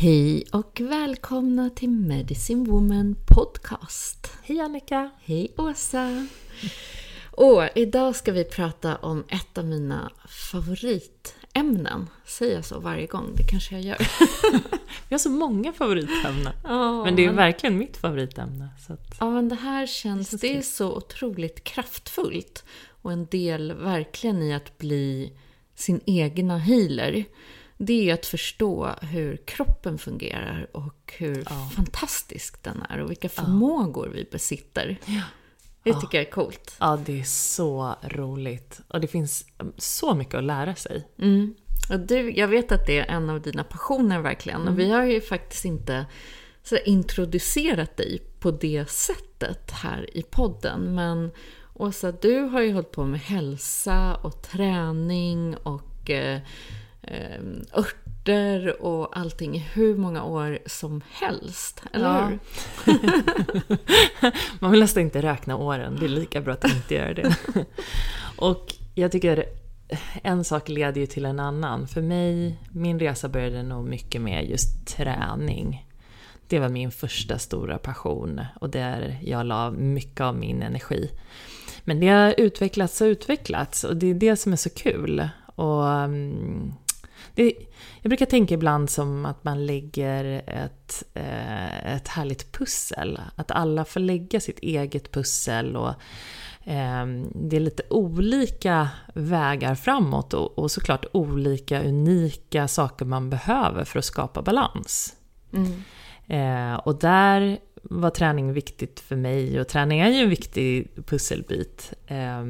Hej och välkomna till Medicine Woman Podcast. Hej Annika! Hej Åsa! Och idag ska vi prata om ett av mina favoritämnen. Säger jag så varje gång? Det kanske jag gör. Vi har så många favoritämnen. Ja, Men det är verkligen mitt favoritämne. Så att... Ja, men det här känns... Det Det är så otroligt kraftfullt. Och en del verkligen i att bli sin egna healer. Det är att förstå hur kroppen fungerar och hur fantastisk den är och vilka förmågor vi besitter. Det tycker jag är coolt. Ja, det är så roligt. Och det finns så mycket att lära sig. Mm. Och du, jag vet att det är en av dina passioner verkligen. Och vi har ju faktiskt inte så introducerat dig på det sättet här i podden. Men Åsa, du har ju hållit på med hälsa och träning och eh, eh, örter och allting i hur många år som helst. Eller Ja. hur? Man vill nästan inte räkna åren, det är lika bra att inte göra det. Och jag tycker en sak leder ju till en annan. För mig, min resa började nog mycket med just träning. Det var min första stora passion och där jag la mycket av min energi. Men det har utvecklats och utvecklats och det är det som är så kul. Och mm, det, jag brukar tänka ibland som att man lägger ett, eh, ett härligt pussel. Att alla får lägga sitt eget pussel och eh, det är lite olika vägar framåt och, och såklart olika unika saker man behöver för att skapa balans. Eh, och där var träning viktigt för mig och träning är ju en viktig pusselbit. Eh,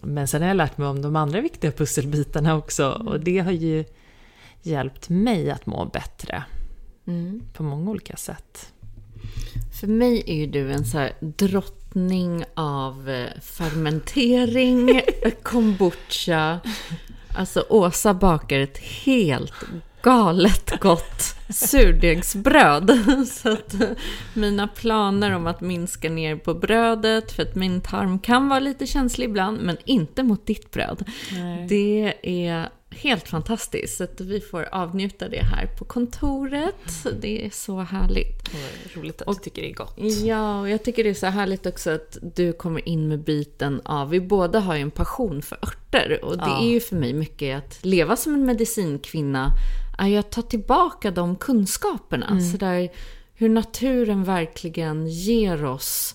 men sen har jag lärt mig om de andra viktiga pusselbitarna också och det har ju hjälpt mig att må bättre på många olika sätt. För mig är ju du en så här drottning av eh, fermentering, kombucha. Alltså Åsa bakar ett helt galet gott surdegsbröd. Så att eh, mina planer om att minska ner på brödet, för att min tarm kan vara lite känslig ibland, men inte mot ditt bröd. Det är helt fantastiskt. Så att vi får avnjuta det här på kontoret. Det är så härligt. Och roligt att du tycker det är gott. Ja, och jag tycker det är så härligt också att du kommer in med biten av, vi båda har ju en passion för örter och det Ja. är ju för mig mycket att leva som en medicinkvinna, att ta tillbaka de kunskaperna. Så där, hur naturen verkligen ger oss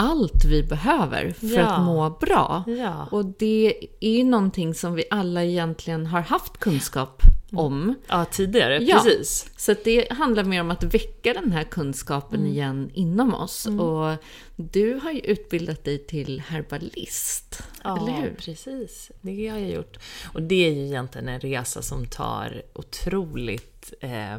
allt vi behöver för Ja. att må bra. Ja. Och det är ju någonting som vi alla egentligen har haft kunskap om. Ja, tidigare. Ja. Precis. Så det handlar mer om att väcka den här kunskapen Mm. igen inom oss. Och du har ju utbildat dig till herbalist, eller hur? precis. Det har jag gjort. Och det är ju egentligen en resa som tar otroligt... Eh,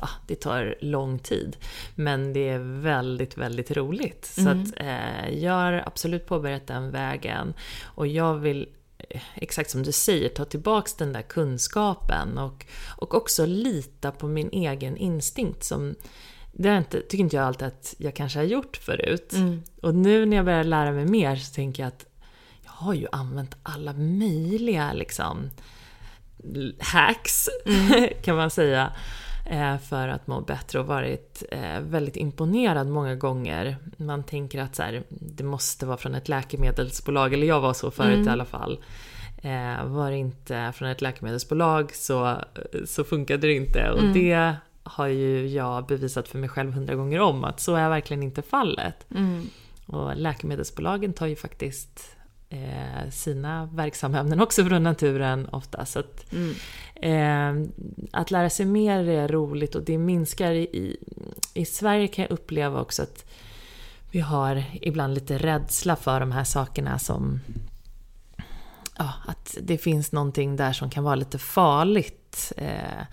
ja, det tar lång tid. Men det är väldigt, väldigt roligt. Så att eh, jag har absolut påbörjat den vägen. Och jag vill eh, exakt som du säger, ta tillbaks den där kunskapen och, och också lita på min egen instinkt som det har inte, tycker inte jag alltid att jag kanske har gjort förut. Och nu när jag börjar lära mig mer så tänker jag att jag har ju använt alla möjliga liksom hacks, kan man säga, för att må bättre och varit eh, väldigt imponerad många gånger. Man tänker att så här, det måste vara från ett läkemedelsbolag, eller jag var så förut i alla fall. Eh, var det inte från ett läkemedelsbolag så, så funkade det inte. Och det har ju jag bevisat för mig själv hundra gånger om att så är verkligen inte fallet. Och läkemedelsbolagen tar ju faktiskt eh, sina verksamheter också från naturen ofta. Så att, eh, att lära sig mer är roligt och det minskar i, i, i Sverige kan jag uppleva också att vi har ibland lite rädsla för de här sakerna som ja, att det finns någonting där som kan vara lite farligt. Eh,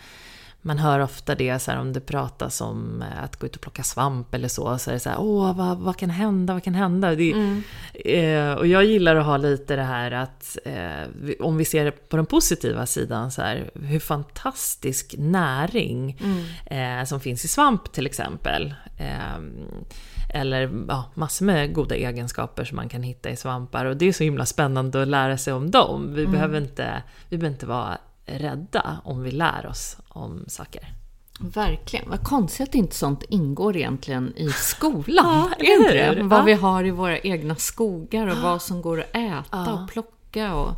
man hör ofta det så här, om det pratas om eh, att gå ut och plocka svamp eller så. Så är det så här, åh vad, vad kan hända, vad kan hända? Det, eh, och jag gillar att ha lite det här att, eh, om vi ser det på den positiva sidan, så här, hur fantastisk näring eh, som finns i svamp till exempel. Eh, eller ja, massor med goda egenskaper som man kan hitta i svampar. Och det är så himla spännande att lära sig om dem. Vi, behöver, inte, vi behöver inte vara rädda om vi lär oss om saker. Verkligen. Vad konstigt att inte sånt ingår egentligen i skolan. Ja, är det? hur? Vad Ja. vi har i våra egna skogar och vad som går att äta och plocka. Och...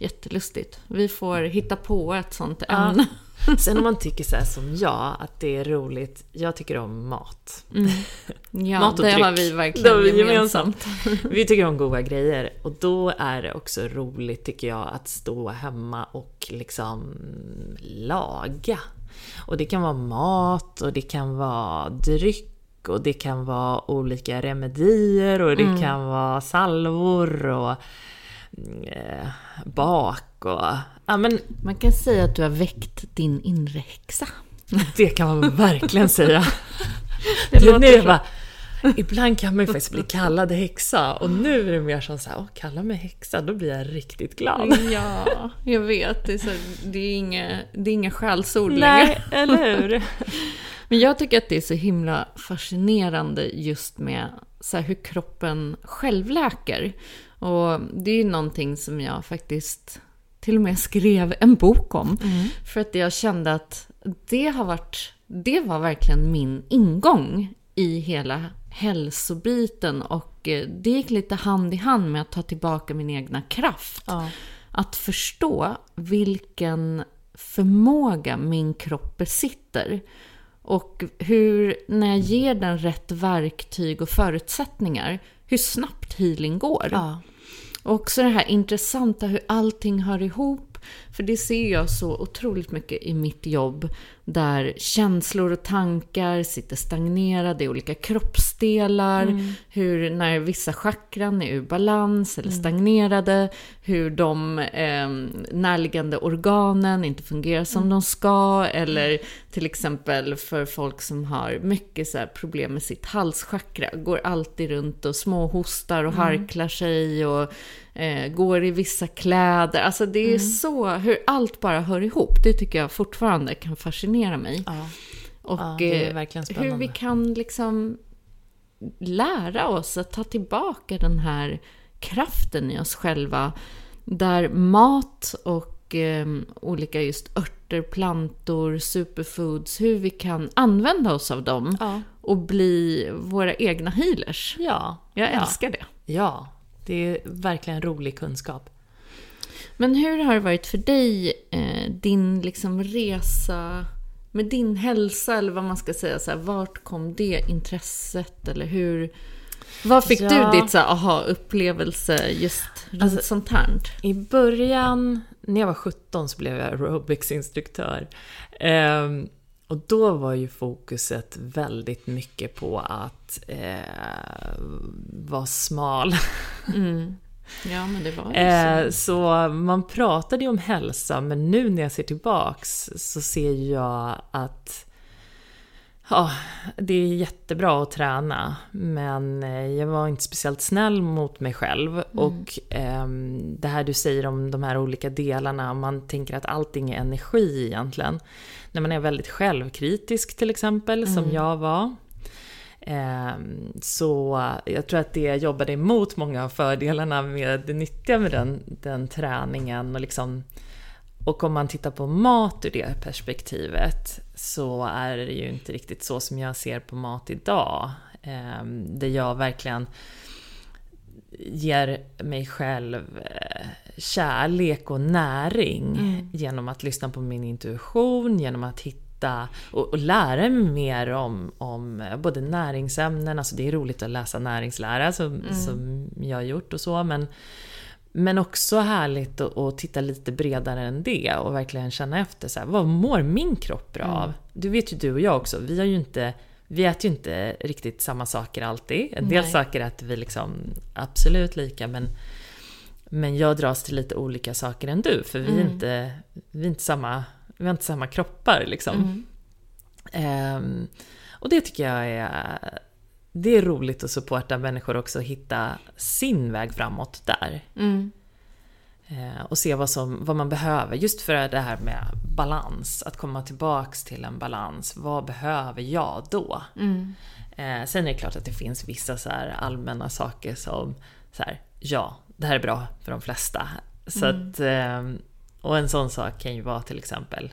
Jättelustigt. Vi får hitta på ett sånt ämne. Sen om man tycker så här som jag, att det är roligt. Jag tycker om mat. Ja, Mat och det dryck. har vi verkligen har vi gemensamt. Vi tycker om goda grejer och då är det också roligt tycker jag att stå hemma och liksom laga. Och det kan vara mat och det kan vara dryck och det kan vara olika remedier och det kan vara salvor och eh, bak och... Ja men Man kan säga att du har väckt din inre häxa. det kan man verkligen säga. Det låter nu bara, ibland kan man ju faktiskt bli kallad häxa och nu är det mer som så här, kalla mig häxa, då blir jag riktigt glad. Ja, jag vet. Det är, så, det är inga, det är inga skällsord längre. Nej, eller hur? Men jag tycker att det är så himla fascinerande just med så här, hur kroppen självläker. Och det är ju någonting som jag faktiskt till och med skrev en bok om. För att jag kände att det har varit, det var verkligen min ingång i hela hälsobiten. Och eh, det gick lite hand i hand med att ta tillbaka min egna kraft. Ja. Att förstå vilken förmåga min kropp besitter. Och hur, när jag ger den rätt verktyg och förutsättningar, hur snabbt healing går. Ja. Och också det här intressanta hur allting hör ihop. För det ser jag så otroligt mycket i mitt jobb. Där känslor och tankar sitter stagnerade i olika kroppsdelar. Hur när vissa chakran är ur balans eller stagnerade. Hur de eh, närliggande organen inte fungerar som de ska. Eller till exempel för folk som har mycket så problem med sitt halschakra. Går alltid runt och småhostar och harklar sig. Och eh, går i vissa kläder. Alltså det är så, hur allt bara hör ihop. Det tycker jag fortfarande kan fascinera mig. Ja. Och Ja, det är eh, hur vi kan liksom lära oss att ta tillbaka den här kraften i oss själva. Där mat och eh, olika just örter, plantor, superfoods, hur vi kan använda oss av dem Ja. och bli våra egna healers. Ja. Jag ja. älskar det. Ja, det är verkligen rolig kunskap. Men hur har det varit för dig, eh, din liksom resa med din hälsa, eller vad man ska säga, så här, vart kom det intresset, eller hur? Vad fick Ja. du ditt så aha-upplevelse just runt Alltså- sånt här? I början, när jag var 17 så blev jag aerobicsinstruktör. Ehm, och då var ju fokuset väldigt mycket på att eh, vara smal. Ja, men det var ju Eh, så man pratade ju om hälsa, men nu när jag ser tillbaks så ser jag att Ja, det är jättebra att träna, men eh, jag var inte speciellt snäll mot mig själv. Och ehm, det här du säger om de här olika delarna, man tänker att allting är energi egentligen. När man är väldigt självkritisk till exempel, som jag var. Ehm, Så jag tror att det jobbade emot många av fördelarna med det nyttiga med den, den träningen. Och, liksom, och om man tittar på mat ur det perspektivet så är det ju inte riktigt så som jag ser på mat idag. Ehm, Där jag verkligen ger mig själv eh, kärlek och näring genom att lyssna på min intuition, genom att hitta och, och lära mig mer om, om eh, både näringsämnen, alltså det är roligt att läsa näringslära som, som jag har gjort och så, men men också härligt att, att titta lite bredare än det och verkligen känna efter så här, vad mår min kropp bra av? Du vet ju du och jag också, vi har ju inte vi äter ju inte riktigt samma saker alltid. En del Nej. saker äter vi liksom absolut lika men, men jag dras till lite olika saker än du för vi är inte, vi är inte samma, vi har inte samma kroppar liksom. Ehm, och det tycker jag är, det är roligt att supporta människor också hitta sin väg framåt där. Mm. Eh, och se vad, som, vad man behöver. Just för det här med balans, att komma tillbaks till en balans. Vad behöver jag då? Eh, sen är det klart att det finns vissa så allmänna saker som så här, ja, det här är bra för de flesta. Så att, eh, och en sån sak kan ju vara till exempel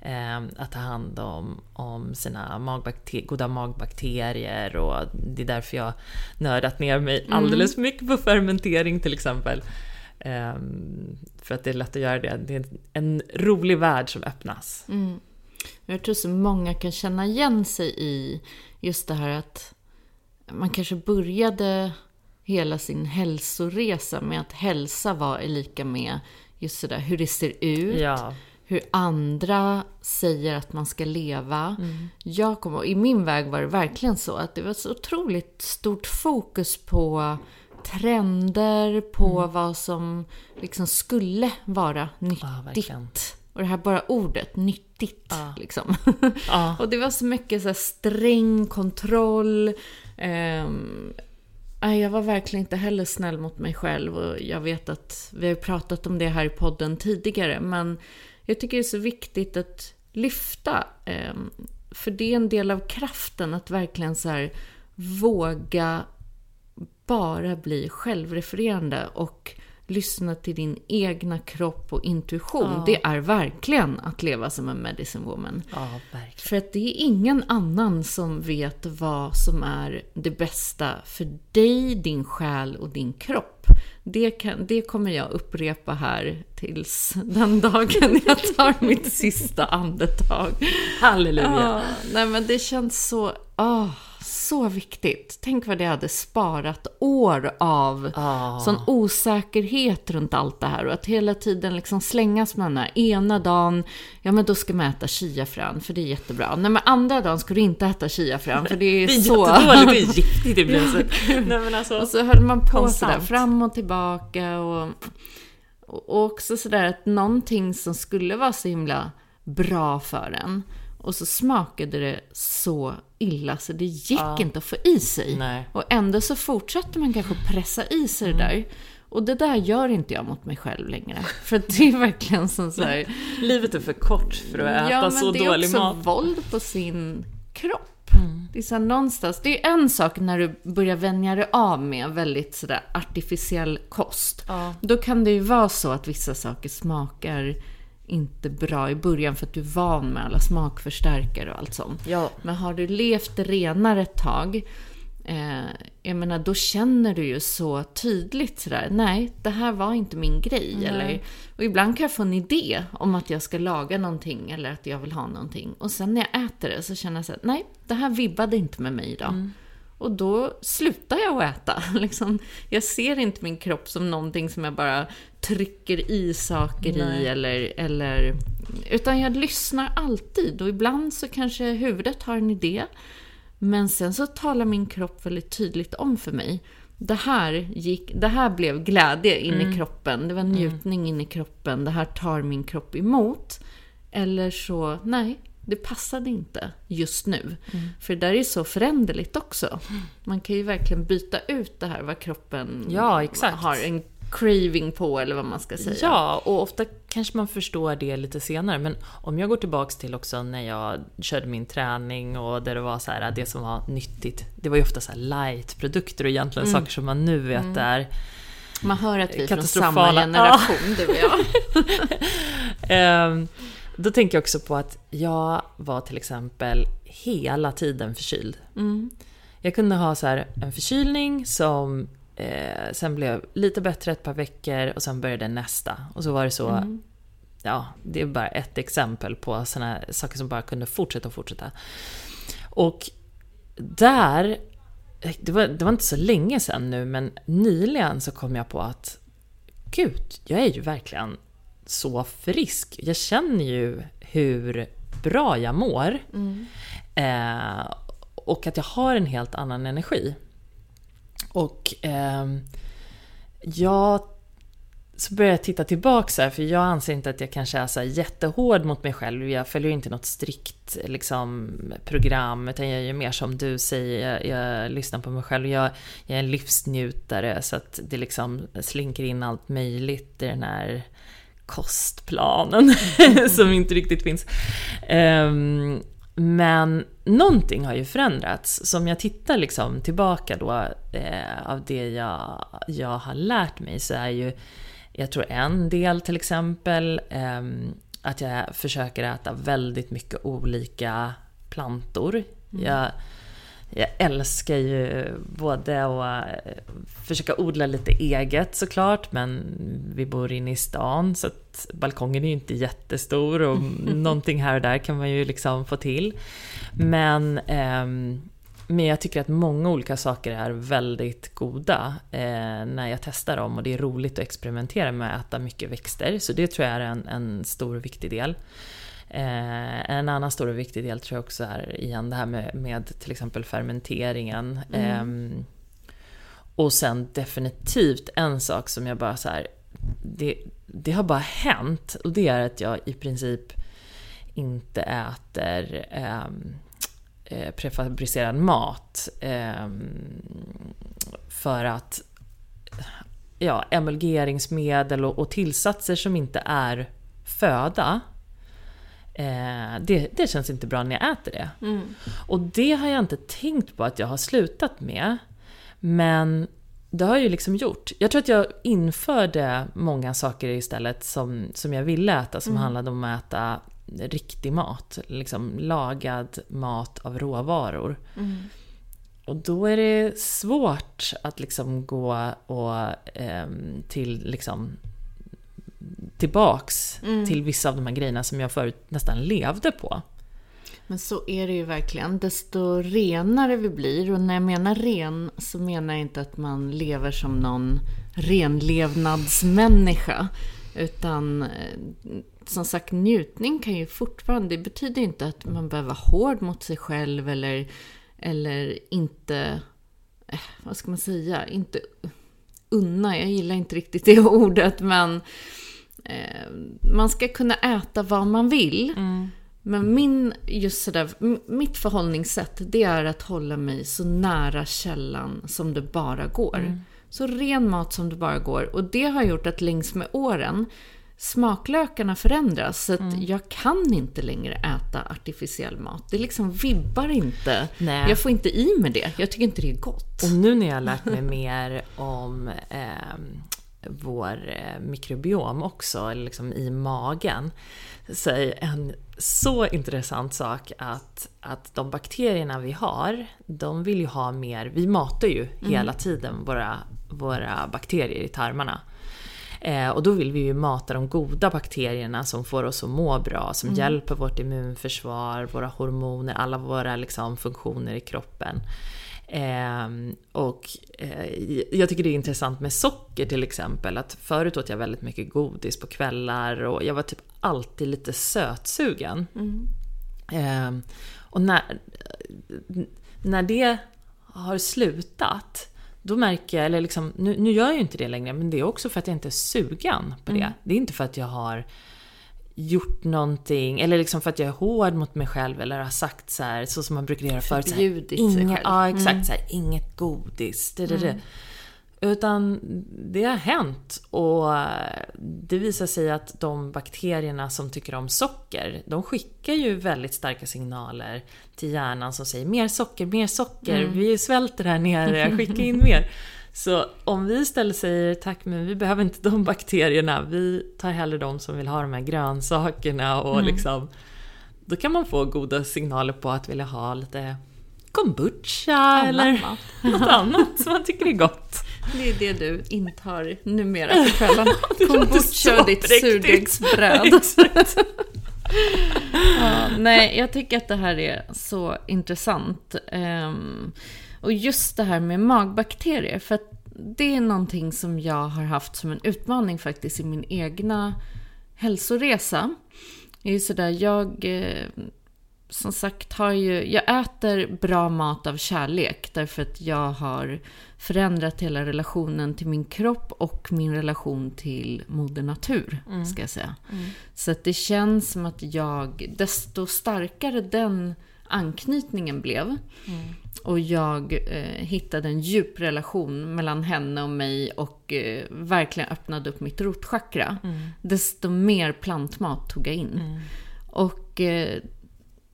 eh, att ta hand om, om sina magbakter- goda magbakterier och det är därför jag nördat ner mig alldeles för mycket på fermentering till exempel. Ehm, för att det är lätt att göra det. Det är en rolig värld som öppnas. Jag tror så många kan känna igen sig i just det här att man kanske började hela sin hälsoresa med att hälsa var lika med just sådär hur det ser ut, Ja. hur andra säger att man ska leva. Jag kom, I min väg var det verkligen så att det var så otroligt stort fokus på trender, på vad som liksom skulle vara nyttigt. verkligen. och det här bara ordet, nyttigt. Liksom. Ja. och det var så mycket så här sträng kontroll. Ehm, nej, jag var verkligen inte heller snäll mot mig själv. Och jag vet att vi har pratat om det här i podden tidigare. Men jag tycker det är så viktigt att lyfta. Ehm, för det är en del av kraften att verkligen så här våga bara bli självrefererande och lyssna till din egna kropp och intuition. Det är verkligen att leva som en medicine woman. ja. För att det är ingen annan som vet vad som är det bästa för dig, din själ och din kropp. Det, kan, det kommer jag upprepa här tills den dagen jag tar mitt sista andetag. Halleluja. Ja, nej men det känns så, ah, så viktigt. Tänk vad det hade sparat år av Ja. sån osäkerhet runt allt det här. Och att hela tiden liksom slängas med den här ena dagen, ja men då ska man äta chiafrön för det är jättebra. Nej men andra dagen ska du inte äta chiafrön för det är, Det är så... jättedåligt, det är giftigt ibland. Nej, men alltså, Och så höll man på Konstant. sådär fram och tillbaka och, och också sådär att någonting som skulle vara så himla bra för en och så smakade det så illa så det gick inte att få i sig. Nej. Och ändå så fortsatte man kanske pressa i sig det där. Och det där gör inte jag mot mig själv längre. För det är verkligen som så här, livet är för kort för att äta Ja, men så det är dålig också mat. våld på sin kropp. Mm. Det är så här någonstans, det är en sak när du börjar vänja dig av med väldigt sådär artificiell kost. Ja. Då kan det ju vara så att vissa saker smakar inte bra i början för att du är van med alla smakförstärkare och allt sånt. Ja. Men har du levt renare ett tag, eh, jag menar då känner du ju så tydligt sådär, nej det här var inte min grej. Eller, och ibland kan jag få en idé om att jag ska laga någonting eller att jag vill ha någonting. Och sen när jag äter det så känner jag såhär, nej det här vibbade inte med mig idag. Och då slutar jag att äta. Liksom, jag ser inte min kropp som någonting som jag bara trycker i saker Nej. i eller, eller... Utan jag lyssnar alltid och ibland så kanske huvudet har en idé. Men sen så talar min kropp väldigt tydligt om för mig. Det här, gick, det här blev glädje in Mm. i kroppen. Det var njutning in i kroppen. Det här tar min kropp emot. Eller så, nej, det passade inte just nu. Mm. För det där är så föränderligt också. Man kan ju verkligen byta ut det här vad kroppen Ja, har en craving på eller vad man ska säga. Ja, och ofta kanske man förstår det lite senare. Men om jag går tillbaks till också när jag körde min träning och där det var så här, det som var nyttigt. Det var ju ofta så light-produkter och egentligen Mm. saker som man nu vet är Man hör att vi är från samma generation, du och jag. Ehm, Då tänker jag också på att jag var till exempel hela tiden förkyld. Jag kunde ha så här en förkylning som eh, sen blev lite bättre ett par veckor och sen började nästa. Och så var det så, ja, det är bara ett exempel på sådana saker som bara kunde fortsätta och fortsätta. Och där, det var, det var inte så länge sedan nu, men nyligen så kom jag på att gud, jag är ju verkligen så frisk. Jag känner ju hur bra jag mår. Eh, och att jag har en helt annan energi. Och ehm, jag så började jag titta tillbaka så här, för jag anser inte att jag kanske är så jättehård mot mig själv. Jag följer inte något strikt liksom, program, utan jag gör mer som du säger. Jag, jag lyssnar på mig själv. Jag, jag är en livsnjutare, så att det liksom slinker in allt möjligt i den här kostplanen som inte riktigt finns. Ehm, men någonting har ju förändrats. Så om jag tittar liksom tillbaka då eh, av det jag, jag har lärt mig så är ju, jag tror en del till exempel, ehm, att jag försöker äta väldigt mycket olika plantor. Jag, jag älskar ju både att eh, försöka odla lite eget såklart, men vi bor inne i stan så att balkongen är ju inte jättestor och någonting här och där kan man ju liksom få till. Men, ehm, men jag tycker att många olika saker är väldigt goda eh, när jag testar dem och det är roligt att experimentera med att äta mycket växter. Så det tror jag är en, en stor och viktig del. Eh, en annan stor och viktig del tror jag också är igen det här med, med till exempel fermenteringen. Ehm, och sen definitivt en sak som jag bara så här, det, det har bara hänt och det är att jag i princip inte äter ehm, eh, prefabricerad mat. ehm, för att ja, emulgeringsmedel och, och tillsatser som inte är föda Eh, det, det känns inte bra när jag äter det. Och det har jag inte tänkt på att jag har slutat med. Men det har jag ju liksom gjort. Jag tror att jag införde många saker istället som, som jag ville äta, som handlade om att äta riktig mat. Liksom lagad mat av råvaror. Och då är det svårt att liksom gå och, ehm, till liksom tillbaks till vissa av de här grejerna som jag förut nästan levde på. Men så är det ju verkligen. Desto renare vi blir, och när jag menar ren så menar jag inte att man lever som någon renlevnadsmänniska. Utan eh, som sagt, njutning kan ju fortfarande... Det betyder inte att man behöver vara hård mot sig själv eller, eller inte... eh, Vad ska man säga? Inte unna, jag gillar inte riktigt det ordet, men eh, man ska kunna äta vad man vill. Men min, just sådär, mitt förhållningssätt, det är att hålla mig så nära källan som det bara går. Så ren mat som det bara går. Och det har gjort att längs med åren, smaklökarna förändras. Så att jag kan inte längre äta artificiell mat. Det liksom vibbar inte. Nej. Jag får inte i mig det. Jag tycker inte det är gott. Och nu när jag har lärt mig mer om eh, vår eh, mikrobiom också, liksom i magen, så en så intressant sak att, att de bakterierna vi har, de vill ju ha mer, vi matar ju hela tiden våra, våra bakterier i tarmarna. Eh, och då vill vi ju mata de goda bakterierna som får oss att må bra, som hjälper vårt immunförsvar, våra hormoner, alla våra liksom, funktioner i kroppen. Eh, och eh, jag tycker det är intressant med socker till exempel. Att förut åt jag väldigt mycket godis på kvällar och jag var typ alltid lite sötsugen. Mm. Eh, och när, när det har slutat, då märker jag, eller liksom, nu, nu gör jag ju inte det längre, men det är också för att jag inte är sugen på det. Mm. Det är inte för att jag har gjort någonting, eller liksom för att jag är hård mot mig själv eller har sagt så här, så som man brukar göra förut. Förbjudit sig själv. Mm. Ja, exakt. Så här, inget godis. Det, det, det. Utan det har hänt och det visar sig att de bakterierna som tycker om socker, de skickar ju väldigt starka signaler till hjärnan som säger mer socker, mer socker, Mm. vi svälter här nere, skicka in mer. Så om vi istället säger tack men vi behöver inte de bakterierna, vi tar hellre de som vill ha de här grönsakerna och Mm. liksom Då kan man få goda signaler på att vilja ha lite kombucha eller mat. något annat som man tycker är gott. Det är det du intar numera på låter Kombucha och ditt surdegsbröd. Ja, nej, jag tycker att det här är så intressant. Ehm, och just det här med magbakterier, för att det är någonting som jag har haft som en utmaning faktiskt i min egna hälsoresa. Det är ju sådär, jag eh, som sagt har ju, jag äter bra mat av kärlek därför att jag har förändrat hela relationen till min kropp och min relation till moder natur, ska jag säga. Så att det känns som att jag, desto starkare den anknytningen blev och jag eh, hittade en djup relation mellan henne och mig och eh, verkligen öppnade upp mitt rotchakra, desto mer plantmat tog jag in. Och, eh,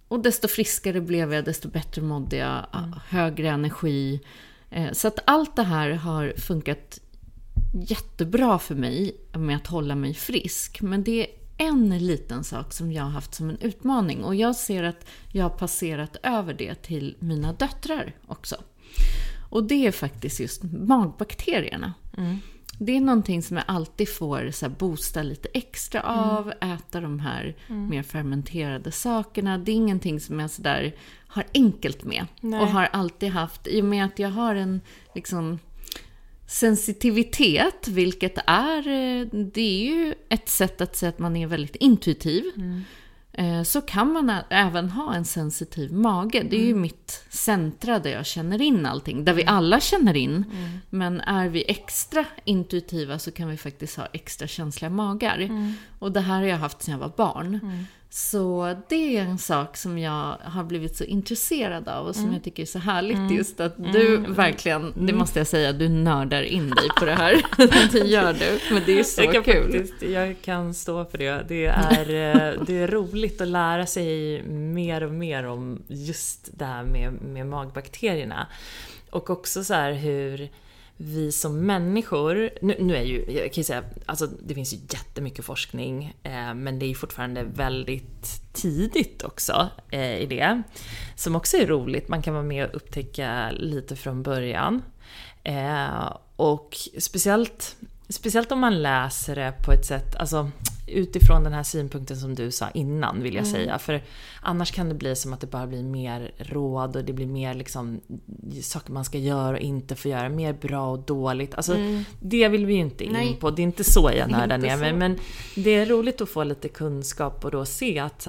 och desto friskare blev jag, desto bättre mådde jag, högre energi. Eh, Så att allt det här har funkat jättebra för mig med att hålla mig frisk. Men det en liten sak som jag har haft som en utmaning och jag ser att jag har passerat över det till mina döttrar också. Och det är faktiskt just magbakterierna. Det är någonting som jag alltid får så här, boosta lite extra av, äta de här mer fermenterade sakerna. Det är ingenting som jag sådär har enkelt med. Nej. Och har alltid haft, i och med att jag har en liksom sensitivitet, vilket är, eh, det är ju ett sätt att säga att man är väldigt intuitiv. Eh, Så kan man även ha en sensitiv mage. Det är ju mitt centra där jag känner in allting. Där vi alla känner in. Men är vi extra intuitiva så kan vi faktiskt ha extra känsliga magar. Och det här har jag haft sedan jag var barn. Så det är en sak som jag har blivit så intresserad av och som jag tycker är så härligt just att du verkligen, det måste jag säga, du nördar in dig på det här. det gör du, men det är så jag kul. Faktiskt, jag kan stå för det. Det är, eh, det är roligt att lära sig mer och mer om just det här med, med magbakterierna. Och också så här hur vi som människor, nu, nu är ju, jag kan ju säga, alltså det finns ju jättemycket forskning, eh, men det är fortfarande väldigt tidigt också eh, i det. Som också är roligt, man kan vara med och upptäcka lite från början. Eh, och speciellt, speciellt om man läser det på ett sätt, alltså utifrån den här synpunkten som du sa innan vill jag säga. För annars kan det bli som att det bara blir mer råd och det blir mer liksom saker man ska göra och inte få göra. Mer bra och dåligt. Alltså det vill vi ju inte in Nej. på. Det är inte så jag nördar ner mig. Men det är roligt att få lite kunskap och då se att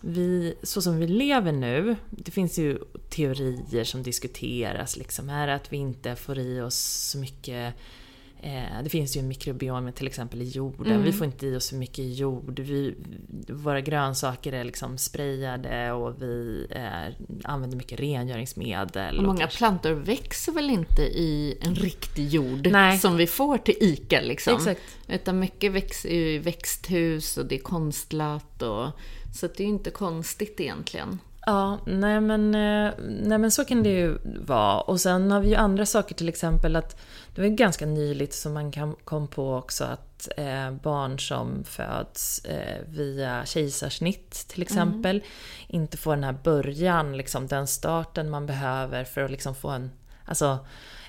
Vi, så som vi lever nu, det finns ju teorier som diskuteras liksom. Är det att vi inte får i oss så mycket Eh, det finns ju en mikrobiom till exempel i jorden. Mm. Vi får inte i oss för mycket jord. Vi, våra grönsaker är liksom sprayade och vi eh, använder mycket rengöringsmedel. Och många kanske- plantor växer väl inte i en riktig jord Nej. som vi får till ICA liksom. Exakt. Utan mycket växer i växthus och det är konstlat och... Så det är ju inte konstigt egentligen. Ja, nej men, eh, nej men så kan det ju vara. Och sen har vi ju andra saker, till exempel att det var ganska nyligt som man kan, kom på också att eh, barn som föds eh, via kejsarsnitt till exempel inte får den här början, liksom den starten man behöver för att liksom få en, alltså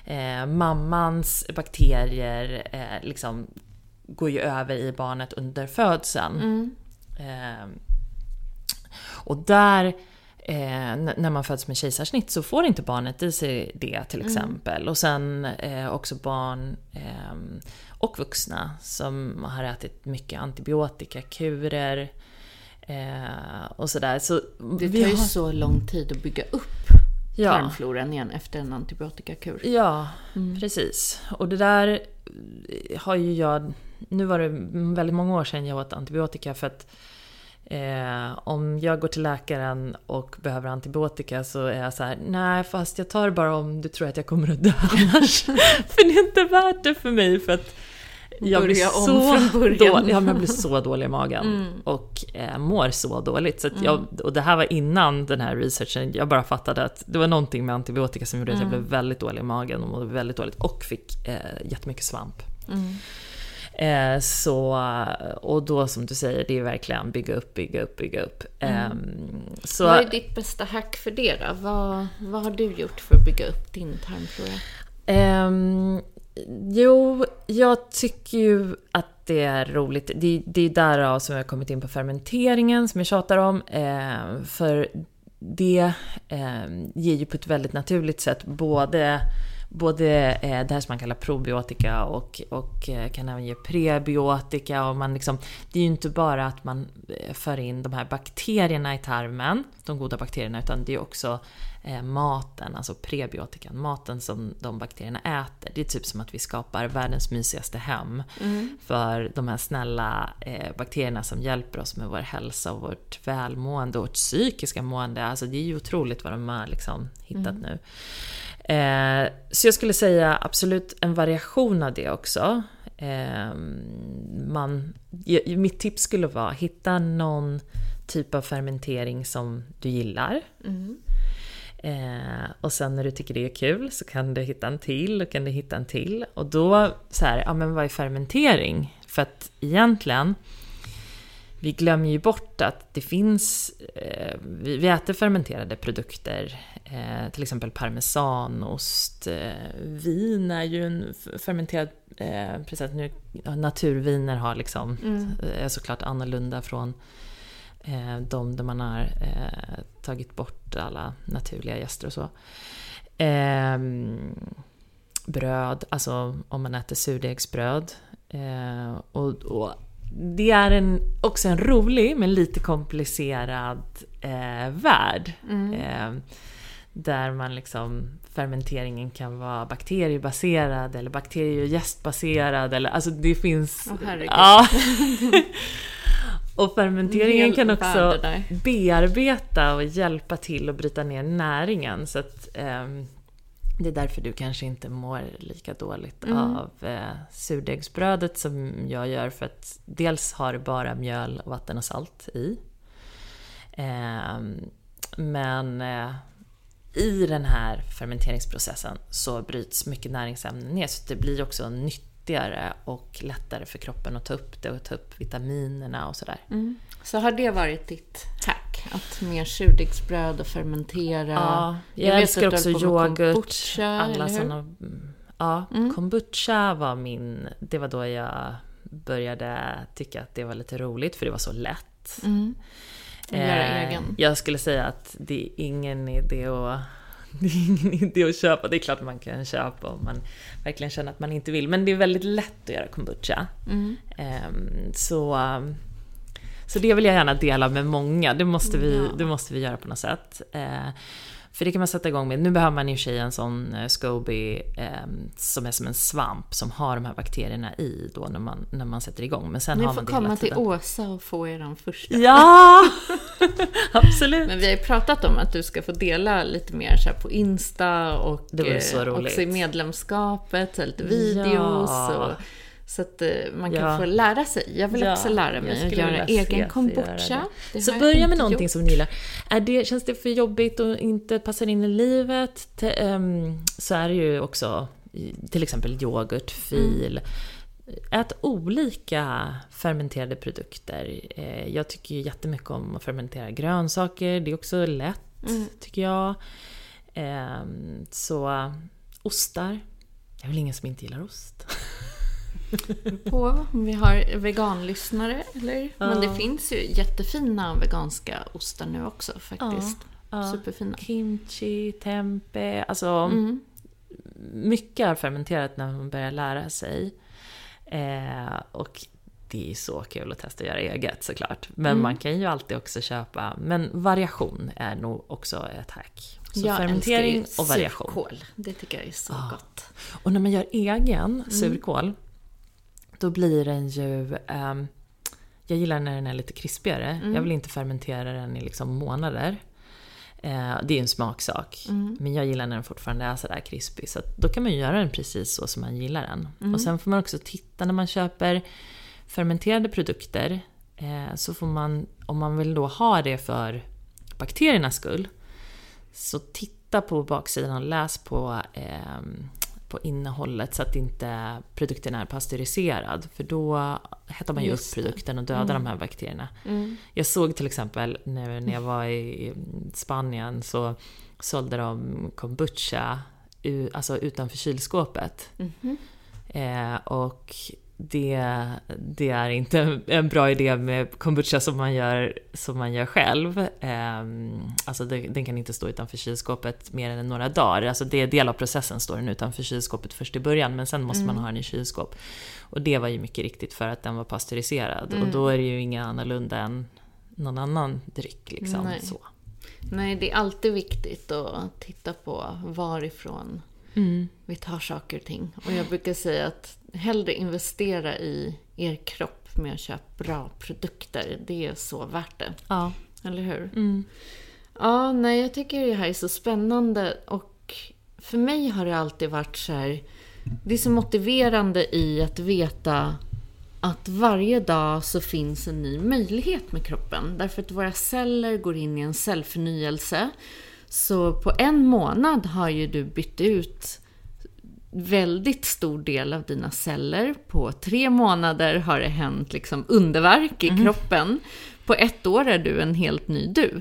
eh, mammans bakterier liksom går ju över i barnet under födseln. Eh, och där, eh, när man föds med kejsarsnitt så får inte barnet i sig det till exempel. Och sen eh, också barn ehm, och vuxna som har ätit mycket antibiotikakurer eh, och sådär. Så Det tar ju har- så lång tid att bygga upp Ja. tarmfloran igen efter en antibiotikakur. Ja, precis. Och det där har ju jag... Nu var det väldigt många år sedan jag åt antibiotika för att eh, om jag går till läkaren och behöver antibiotika så är jag så här: nej fast jag tar bara om du tror att jag kommer att dö annars. för det är inte värt det för mig för att jag blir så dålig, ja, jag blir så dålig i magen och eh, mår så dåligt. Så jag, och det här var innan den här researchen, jag bara fattade att det var någonting med antibiotika som gjorde att jag blev väldigt dålig i magen och mådde väldigt dåligt och fick eh, jättemycket svamp. Eh, så, och då som du säger, det är verkligen bygga upp, bygga upp, bygga upp. Ehm, så, Vad är ditt bästa hack för det då? Vad, vad har du gjort för att bygga upp din tarmflora? Ehm, jo, jag tycker ju att det är roligt. Det, det är därav som jag har kommit in på fermenteringen som jag tjatar om. Ehm, för det ehm, ger ju på ett väldigt naturligt sätt både Både eh, det här som man kallar probiotika och, och eh, kan även ge prebiotika. Och man liksom, det är ju inte bara att man eh, för in de här bakterierna i tarmen, de goda bakterierna, utan det är också maten, alltså prebiotikan, maten som de bakterierna äter. Det är typ som att vi skapar världens mysigaste hem för de här snälla eh, bakterierna som hjälper oss med vår hälsa och vårt välmående och vårt psykiska mående. Alltså det är ju otroligt vad de har liksom hittat nu. Eh, så jag skulle säga absolut en variation av det också. Eh, man, mitt tips skulle vara hitta någon typ av fermentering som du gillar. Eh, och sen när du tycker det är kul så kan du hitta en till och kan du hitta en till. Och då så här, ja men vad är fermentering? För att egentligen, vi glömmer ju bort att det finns, eh, vi, vi äter fermenterade produkter, eh, till exempel parmesanost, eh, vin är ju en fermenterad eh, precis nu, naturviner har liksom, är såklart annorlunda från eh, de där man har eh, tagit bort alla naturliga gäster och så. Ehm, bröd, alltså om man äter surdegsbröd. Eh, och, och det är en, också en rolig men lite komplicerad eh, värld. Eh, där man liksom, fermenteringen kan vara bakteriebaserad eller bakterie och jästbaserad. Eller, alltså det finns... Herregud. ja. och fermenteringen kan också bearbeta och hjälpa till att bryta ner näringen. Så att, ehm, det är därför du kanske inte mår lika dåligt av eh, surdegsbrödet som jag gör. För att dels har det bara mjöl, vatten och salt i. Ehm, men eh, i den här fermenteringsprocessen så bryts mycket näringsämnen ner. Så det blir också nyttigare och lättare för kroppen att ta upp det och ta upp vitaminerna och sådär. Så har det varit ditt hack? Att mer surdegsbröd och fermentera? Ja, jag, vet älskar också yoghurt. kombucha, alla såna, mm, Ja, kombucha var min... Det var då jag började tycka att det var lite roligt, för det var så lätt. Mm. Eh. Jag skulle säga att det är ingen idé att det är ingen idé att köpa. Det är klart man kan köpa om man verkligen känner att man inte vill. Men det är väldigt lätt att göra kombucha. Mm. Ehm, så, så det vill jag gärna dela med många. Det måste vi, det måste vi göra på något sätt. För det kan man sätta igång med. Nu behöver man i och för sig en sån SCOBY eh, som är som en svamp som har de här bakterierna i då när man, när man sätter igång. Men sen Ni har får man det komma till. Åsa och få er första. Ja! Absolut. Men vi har ju pratat om att du ska få dela lite mer så på Insta och Det så eh, roligt. också i medlemskapet, så lite videos. Ja. Och, så att eh, man kan Ja. få lära sig. Jag vill Ja, också lära mig att göra egen kombucha. Det Så börja med någonting gjort. som ni gillar. Är det, känns det för jobbigt och inte passar in i livet te, ehm, så är det ju också till exempel yoghurt, fil. Ät olika fermenterade produkter. Eh, Jag tycker ju jättemycket om att fermentera grönsaker. Det är också lätt, tycker jag. Ehm, Så ostar. Jag är väl ingen som inte gillar ost. på om vi har veganlyssnare, eller? Men det finns ju jättefina veganska ostar nu också faktiskt. Ja. Superfina. Kimchi, tempe, alltså Mm. mycket är fermenterat när man börjar lära sig. Eh, och det är så kul att testa att göra eget såklart. Men Mm. man kan ju alltid också köpa, men variation är nog också ett hack. Så jag fermentering och variation. surkål. Det tycker jag är så Ah. gott. Och när man gör egen Mm. surkål, då blir den ju... ehm, jag gillar när den är lite krispigare. Mm. Jag vill inte fermentera den i liksom månader. Eh, det är ju en smaksak. Mm. Men jag gillar när den fortfarande är sådär krispig. Så då kan man göra den precis så som man gillar den. Mm. Och sen får man också titta när man köper fermenterade produkter. Eh, så får man, om man vill då ha det för bakteriernas skull, så titta på baksidan och läs på, ehm, på innehållet så att inte produkten är pasteuriserad. För då hettar man ju upp Just produkten och dödar de här bakterierna. Jag såg till exempel när, när jag var i Spanien så sålde de kombucha alltså utanför kylskåpet. Eh, och det, det är inte en bra idé med kombucha som man gör, som man gör själv. Eh, alltså det, den kan inte stå utanför kylskåpet mer än några dagar. Alltså det är del av processen, står den utanför kylskåpet först i början, men sen måste man ha den i kylskåp. Och det var ju mycket riktigt för att den var pasteuriserad. Och då är det ju inget annorlunda än någon annan dryck. Liksom. Nej. Så. Nej, det är alltid viktigt att titta på varifrån Mm. vi tar saker och ting. Och jag brukar säga att hellre investera i er kropp med att köpa bra produkter. Det är så värt det. Ja. Eller hur? Mm. Ja, nej, jag tycker det här är så spännande och för mig har det alltid varit så här. Det är så motiverande i att veta att varje dag så finns en ny möjlighet med kroppen. Därför att våra celler går in i en cellförnyelse. Så på en månad har ju du bytt ut väldigt stor del av dina celler. På tre månader har det hänt liksom underverk i kroppen. På ett år är du en helt ny du.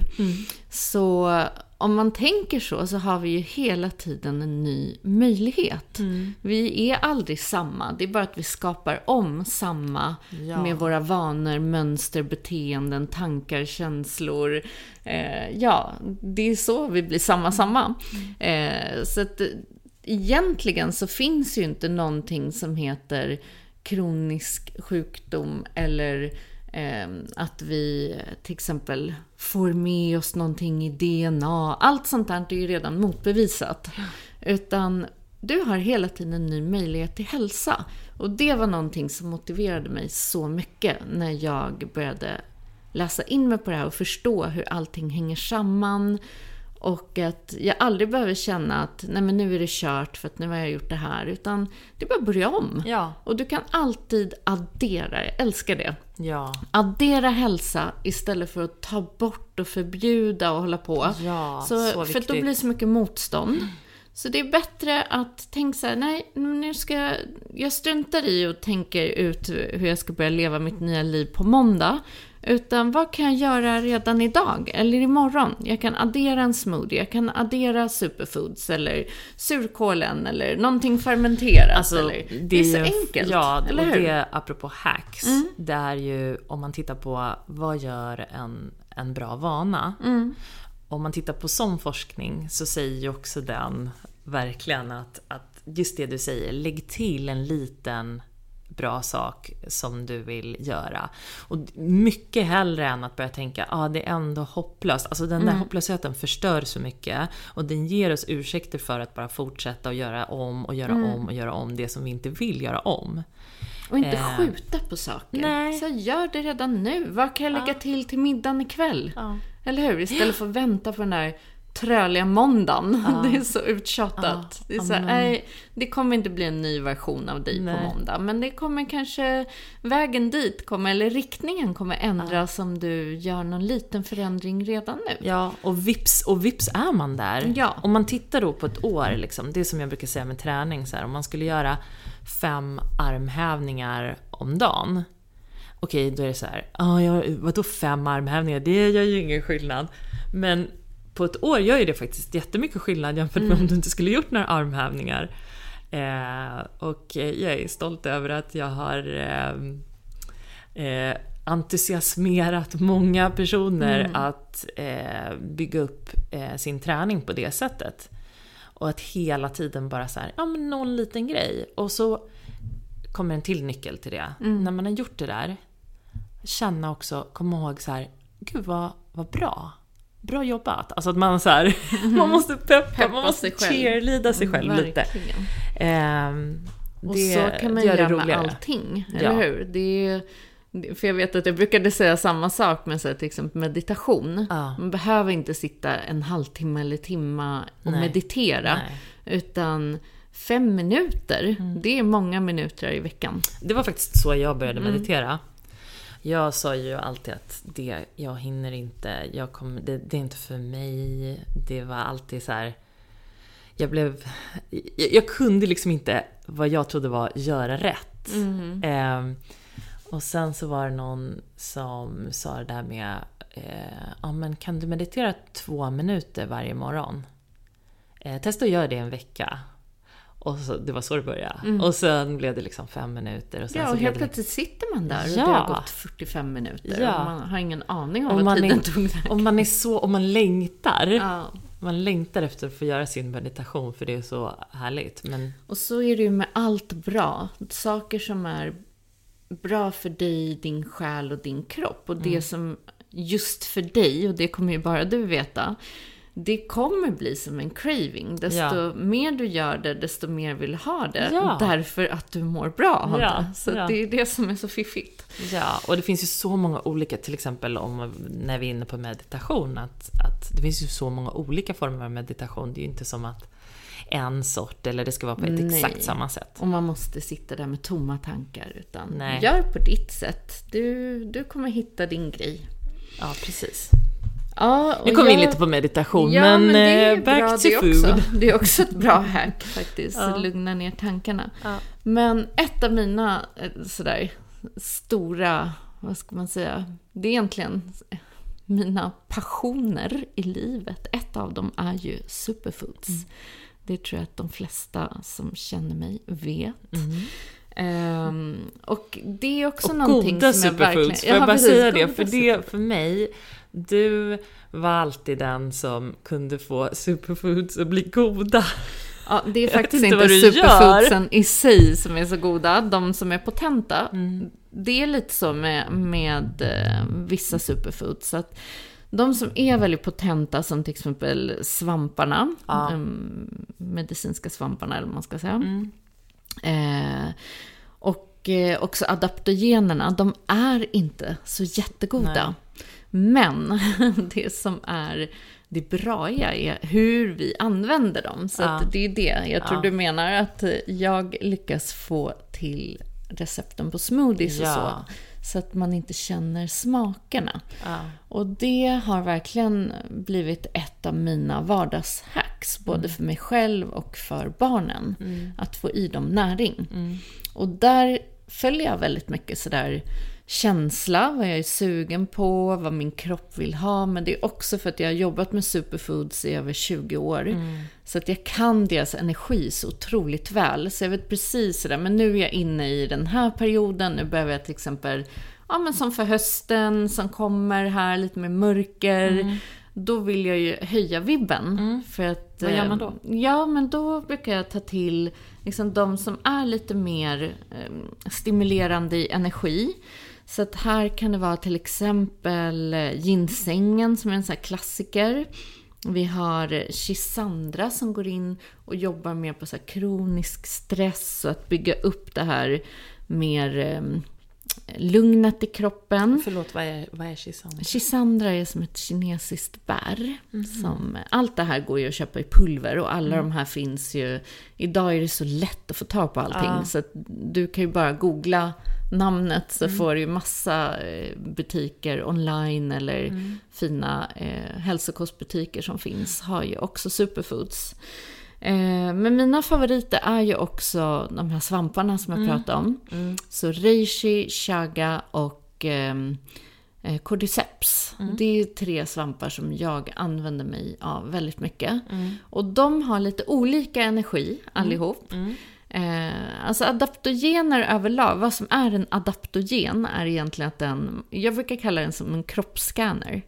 Så om man tänker så, så har vi ju hela tiden en ny möjlighet. Vi är aldrig samma, det är bara att vi skapar om samma Ja. med våra vanor, mönster, beteenden, tankar, känslor. Eh, ja, det är så vi blir samma, samma. Eh, så att eh, egentligen så finns ju inte någonting som heter kronisk sjukdom eller att vi till exempel får med oss någonting i DNA. Allt sånt där är ju redan motbevisat. Utan du har hela tiden en ny möjlighet till hälsa. Och det var någonting som motiverade mig så mycket när jag började läsa in mig på det här och förstå hur allting hänger samman. Och att jag aldrig behöver känna att nej men nu är det kört för att nu har jag gjort det här. Utan det är bara att börja om. Ja. Och du kan alltid addera, jag älskar det. Ja. Addera hälsa istället för att ta bort och förbjuda och hålla på. Ja, så, så för att då viktigt. blir det så mycket motstånd. Så det är bättre att tänka så här, nej, nu ska jag, jag struntar i och tänker ut hur jag ska börja leva mitt nya liv på måndag. Utan vad kan jag göra redan idag eller imorgon? Jag kan addera en smoothie, jag kan addera superfoods eller surkålen eller någonting fermenterat. Alltså, eller, det, är så enkelt, Ja, eller och hur? Mm. det apropå hacks. Det är ju om man tittar på vad gör en, en bra vana. Mm. Om man tittar på sån forskning så säger ju också den verkligen att, att just det du säger, lägg till en liten bra sak som du vill göra. Och mycket hellre än att börja tänka, ja ah, det är ändå hopplöst. Alltså den där hopplösheten förstör så mycket. Och den ger oss ursäkter för att bara fortsätta och göra om och göra om och göra om det som vi inte vill göra om. Och inte Eh, skjuta på saker. nej. Så gör det redan nu. Vad kan jag lägga till till middagen ikväll? Ja. Eller hur? Istället för att vänta på den där tröliga måndagen. Det är så uttjatat. Ja. Det, är så här, nej, det kommer inte bli en ny version av dig Nej. på måndag. Men det kommer kanske, vägen dit kommer, eller riktningen kommer ändras om du gör någon liten förändring redan nu. Ja, och vips, och vips är man där. Ja. Om man tittar då på ett år, liksom, det är som jag brukar säga med träning, så här, om man skulle göra fem armhävningar om dagen. Okej, då är det så här, ah, vadå fem armhävningar? Det gör ju ingen skillnad. Men på ett år gör ju det faktiskt jättemycket skillnad jämfört med om du inte skulle gjort några armhävningar. Eh, och eh, jag är stolt över att jag har eh, eh, entusiasmerat många personer att eh, bygga upp eh, sin träning på det sättet. Och att hela tiden bara så här, ja men någon liten grej. Och så kommer en till nyckel till det. När man har gjort det där, känna också, komma ihåg så här, gud vad, vad bra. Bra jobbat. Alltså att man så här, man måste peppa, Peppa man måste sig cheerleada sig själv lite. Verkligen. Ehm, Och det så kan man göra med allting, Ja. eller hur? Det är, för jag vet att jag brukade säga samma sak med så här, till exempel meditation. Ja. Man behöver inte sitta en halvtimme eller timma och Nej. meditera. Nej. Mm. Utan fem minuter, det är många minuter i veckan. Det var faktiskt så jag började Mm. Jag sa ju alltid att det, jag hinner inte, jag kommer, det, det är inte för mig. Det var alltid så här. Jag blev... Jag, jag kunde liksom inte, vad jag trodde var, göra rätt. Mm. Ehm, och sen så var det någon som sa det där med, eh, ja men kan du meditera två minuter varje morgon? Eh, testa att göra det en vecka. Och så, det var så det började. Och sen blev det liksom fem minuter. Och sen Mm. Ja, så och blev helt det plötsligt sitter man där och Ja. det har gått 45 minuter Ja. och man har ingen aning om vad tiden är, tog vägen. om man är så, om man längtar. Ja. Man längtar efter att få göra sin meditation för det är så härligt. Men Och så är det ju med allt bra. Saker som är bra för dig, din själ och din kropp. Och Mm. det som just för dig, och det kommer ju bara du veta, det kommer bli som en craving. Desto Ja. mer du gör det, desto mer vill du ha det. Ja. Därför att du mår bra av Ja, det. Så ja. det är det som är så fiffigt. ja, och det finns ju så många olika, till exempel om, när vi är inne på meditation, att, att det finns ju så många olika former av meditation. Det är ju inte som att en sort eller det ska vara på ett Nej. exakt samma sätt. Och man måste sitta där med tomma tankar. Utan Nej. gör på ditt sätt. Du, du kommer hitta din grej. Ja, precis. Ja, Nu kom vi in jag- lite på meditation, Ja, men, men det är eh, back bra to det food. Också. Det är också ett bra hack faktiskt, Ja. lugna ner tankarna. Ja. Men ett av mina eh, sådär stora, vad ska man säga, det är egentligen mina passioner i livet. Ett av dem är ju superfoods. Mm. Det tror jag att de flesta som känner mig vet. Mm. Ehm, och det är också Och någonting goda som jag verkligen... får jag Ja, bara precis, säga det? För, det, för mig, du var alltid den som kunde få superfoods att bli goda. Ja, det är faktiskt inte superfoodsen i sig som är så goda. De som är potenta, Mm. det är lite så med, med eh, vissa superfoods. Så att de som är väldigt potenta, som till exempel svamparna, Ja. em, medicinska svamparna eller vad man ska säga. Mm. Eh, och eh, också adaptogenerna, de är inte så jättegoda. Men det som är det braiga är hur vi använder dem. Så Ja. det är det. Jag tror Ja. du menar att jag lyckas få till recepten på smoothies och Ja. så. Så att man inte känner smakerna. Ja. Och det har verkligen blivit ett av mina vardagshacks, både Mm. för mig själv och för barnen. Att få i dem näring. Mm. Och där följer jag väldigt mycket sådär känsla, vad jag är sugen på, vad min kropp vill ha. Men det är också för att jag har jobbat med superfoods i över 20 år. Mm. Så att jag kan deras energi så otroligt väl. Så jag vet precis sådär, men nu är jag inne i den här perioden. Nu behöver jag till exempel, ja men som för hösten som kommer här, lite mer mörker. då vill jag ju höja vibben. För att, Mm. Vad gör man då? eh, Ja, men då brukar jag ta till liksom, de som är lite mer eh, stimulerande i energi. Så att här kan det vara till exempel ginsängen som är en sån här klassiker. Vi har Chisandra som går in och jobbar mer på så kronisk stress och att bygga upp det här mer eh, lugnet i kroppen. Förlåt, vad är, vad är Chisandra? Chisandra är som ett kinesiskt bär. Som, allt det här går ju att köpa i pulver och alla de här finns ju... Idag är det så lätt att få tag på allting. Så att du kan ju bara googla namnet så får du ju massa eh, butiker online eller fina eh, hälsokostbutiker som finns har ju också superfoods. Eh, men mina favoriter är ju också de här svamparna som jag pratade om. Så reishi, chaga och ehm, eh, cordyceps. Det är tre svampar som jag använder mig av väldigt mycket. Och de har lite olika energi allihop. Eh, alltså adaptogener överlag, vad som är en adaptogen är egentligen att den, jag brukar kalla den som en kroppsscanner.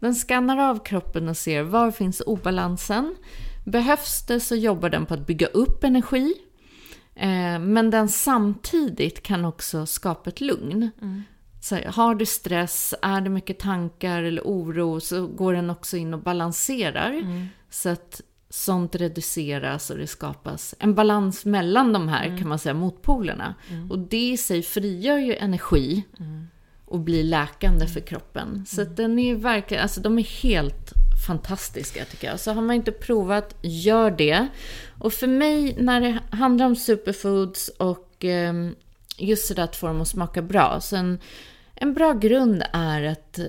Den skannar av kroppen och ser var finns obalansen. Behövs det så jobbar den på att bygga upp energi. Eh, men den samtidigt kan också skapa ett lugn. Så här, har du stress, är det mycket tankar eller oro så går den också in och balanserar. Så att sånt reduceras och det skapas en balans mellan de här kan man säga motpolerna. Och det i sig frigör ju energi och blir läkande för kroppen. Så att den är verkligen, alltså de är helt fantastiska tycker jag. Så har man inte provat, gör det. Och för mig när det handlar om superfoods och eh, just sådär att få dem att smaka bra. Så en, en bra grund är att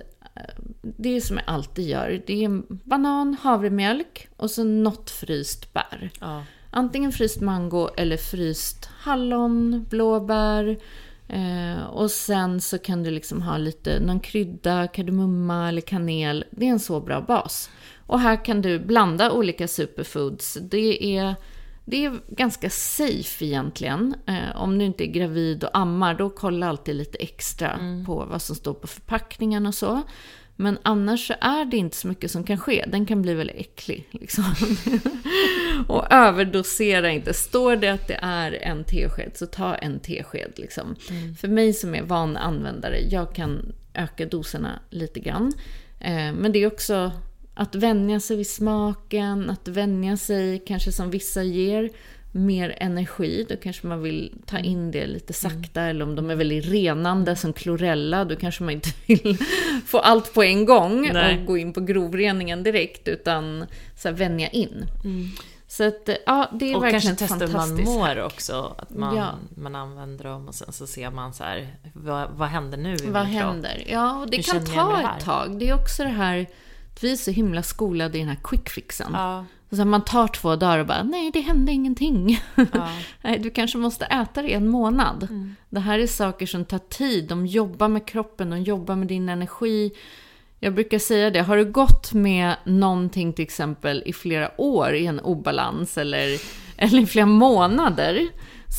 det är som jag alltid gör. Det är banan, havremjölk och så något fryst bär. Ja. Antingen fryst mango eller fryst hallon, blåbär. Eh, och sen så kan du liksom ha lite, någon krydda, kardemumma eller kanel. Det är en så bra bas. Och här kan du blanda olika superfoods. Det är, det är ganska safe egentligen. Eh, om du inte är gravid och ammar, då kolla alltid lite extra på vad som står på förpackningen och så. Men annars så är det inte så mycket som kan ske. Den kan bli väldigt äcklig. Liksom. och överdosera inte. Står det att det är en tesked, så ta en tesked. Liksom. För mig som är van användare, jag kan öka doserna lite grann. Eh, men det är också att vänja sig vid smaken, att vänja sig, kanske som vissa ger, mer energi. Då kanske man vill ta in det lite sakta. Eller om de är väldigt renande som klorella, då kanske man inte vill få allt på en gång Nej. och gå in på grovreningen direkt. Utan så här, vänja in. Så att, ja, det är Och verkligen kanske testa hur man mår också. Att man, Ja. man använder dem och sen så ser man så här, vad, vad händer nu i Vad händer? Ja, och det Hur kan ta ett tag. Det är också det här, vi är så himla skolade i den här quick fixen. Ja. Så man tar två dagar och bara, nej det hände ingenting. Ja. nej, du kanske måste äta det i en månad. Det här är saker som tar tid. De jobbar med kroppen, de jobbar med din energi. Jag brukar säga det, har du gått med någonting till exempel i flera år i en obalans eller, eller i flera månader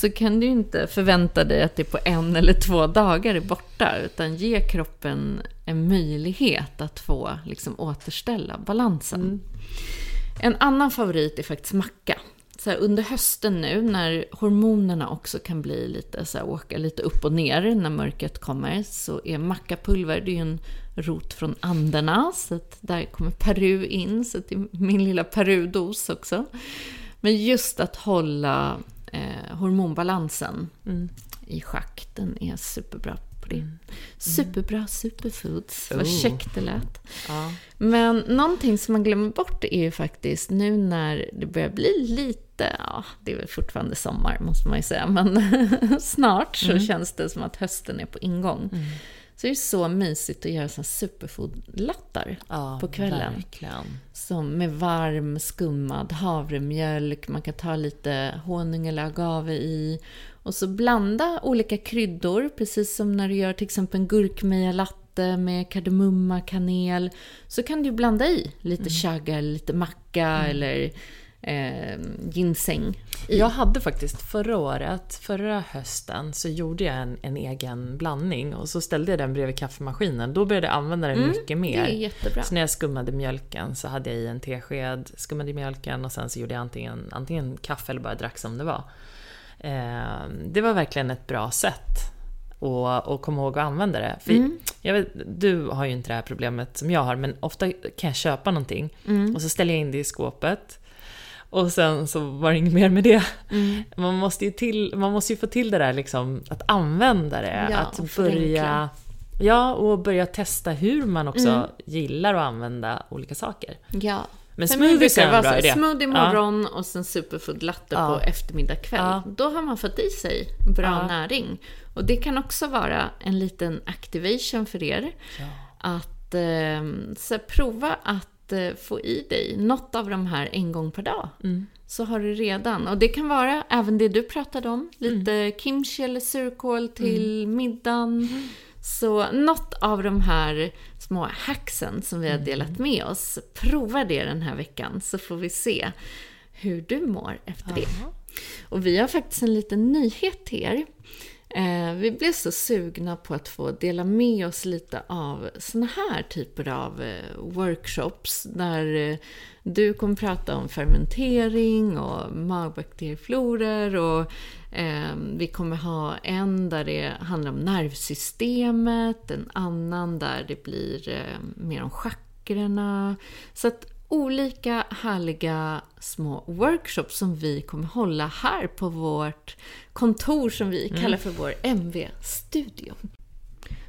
så kan du inte förvänta dig att det på en eller två dagar är borta. Utan ge kroppen en möjlighet att få liksom, återställa balansen. En annan favorit är faktiskt macka. Så här, under hösten nu när hormonerna också kan bli lite så här, åka lite upp och ner när mörkret kommer så är mackapulver, det är ju en rot från Anderna så att där kommer Peru in så det är min lilla Peru-dos också. Men just att hålla eh, hormonbalansen i schack, den är superbra på det. Superbra superfoods, vad Oh. käckt det lät. Ja. Men någonting som man glömmer bort är ju faktiskt nu när det börjar bli lite, ja det är väl fortfarande sommar måste man ju säga, men snart så känns det som att hösten är på ingång. Så det är så mysigt att göra såna superfood-lattar Ja, på kvällen. Verkligen. Som med varm skummad havremjölk, man kan ta lite honung eller agave i. Och så blanda olika kryddor, precis som när du gör till exempel en gurkmeja-latte med kardemumma, kanel. Så kan du blanda i lite chaga eller lite macka eller eh, ginseng i. Jag hade faktiskt förra året, förra hösten, så gjorde jag en, en egen blandning och så ställde jag den bredvid kaffemaskinen. Då började jag använda den mycket mer. Mm, det är jättebra. Så när jag skummade mjölken så hade jag i en tesked, skummade mjölken och sen så gjorde jag antingen, antingen kaffe eller bara drack som det var. Eh, det var verkligen ett bra sätt att, att komma ihåg att använda det. För Mm. jag vet, du har ju inte det här problemet som jag har, men ofta kan jag köpa någonting Mm. och så ställer jag in det i skåpet. Och sen så var det inget mer med det. Mm. Man, måste ju till, man måste ju få till det där liksom, att använda det. Ja, att börja... Ja, och börja testa hur man också Mm. gillar att använda olika saker. Ja. Men smoothies är en bra idé. Smoothie Ja. morgon och sen superfood latte Ja. på eftermiddag kväll. Ja. Då har man fått i sig bra Ja. näring. Och det kan också vara en liten activation för er. Att eh, prova att eh, få i dig något av de här en gång per dag. Mm. Så har du redan. Och det kan vara även det du pratade om. Lite Mm. kimchi eller surkål till middagen. Så något av de här små hacksen som vi har delat med oss, prova det den här veckan så får vi se hur du mår efter det. Och vi har faktiskt en liten nyhet till er. Eh, vi blev så sugna på att få dela med oss lite av såna här typer av eh, workshops där eh, du kommer prata om fermentering och magbakterieflorer och eh, vi kommer ha en där det handlar om nervsystemet, en annan där det blir eh, mer om chakrorna. Så att olika härliga små workshops som vi kommer hålla här på vårt kontor som vi kallar för vår MV-studio.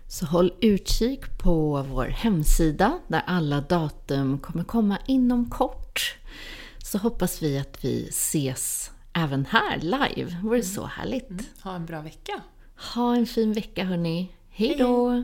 Så håll utkik på vår hemsida där alla datum kommer komma inom kort. Så hoppas vi att vi ses även här live. Det vore så härligt. Ha en bra vecka! Ha en fin vecka hörni. Hej då!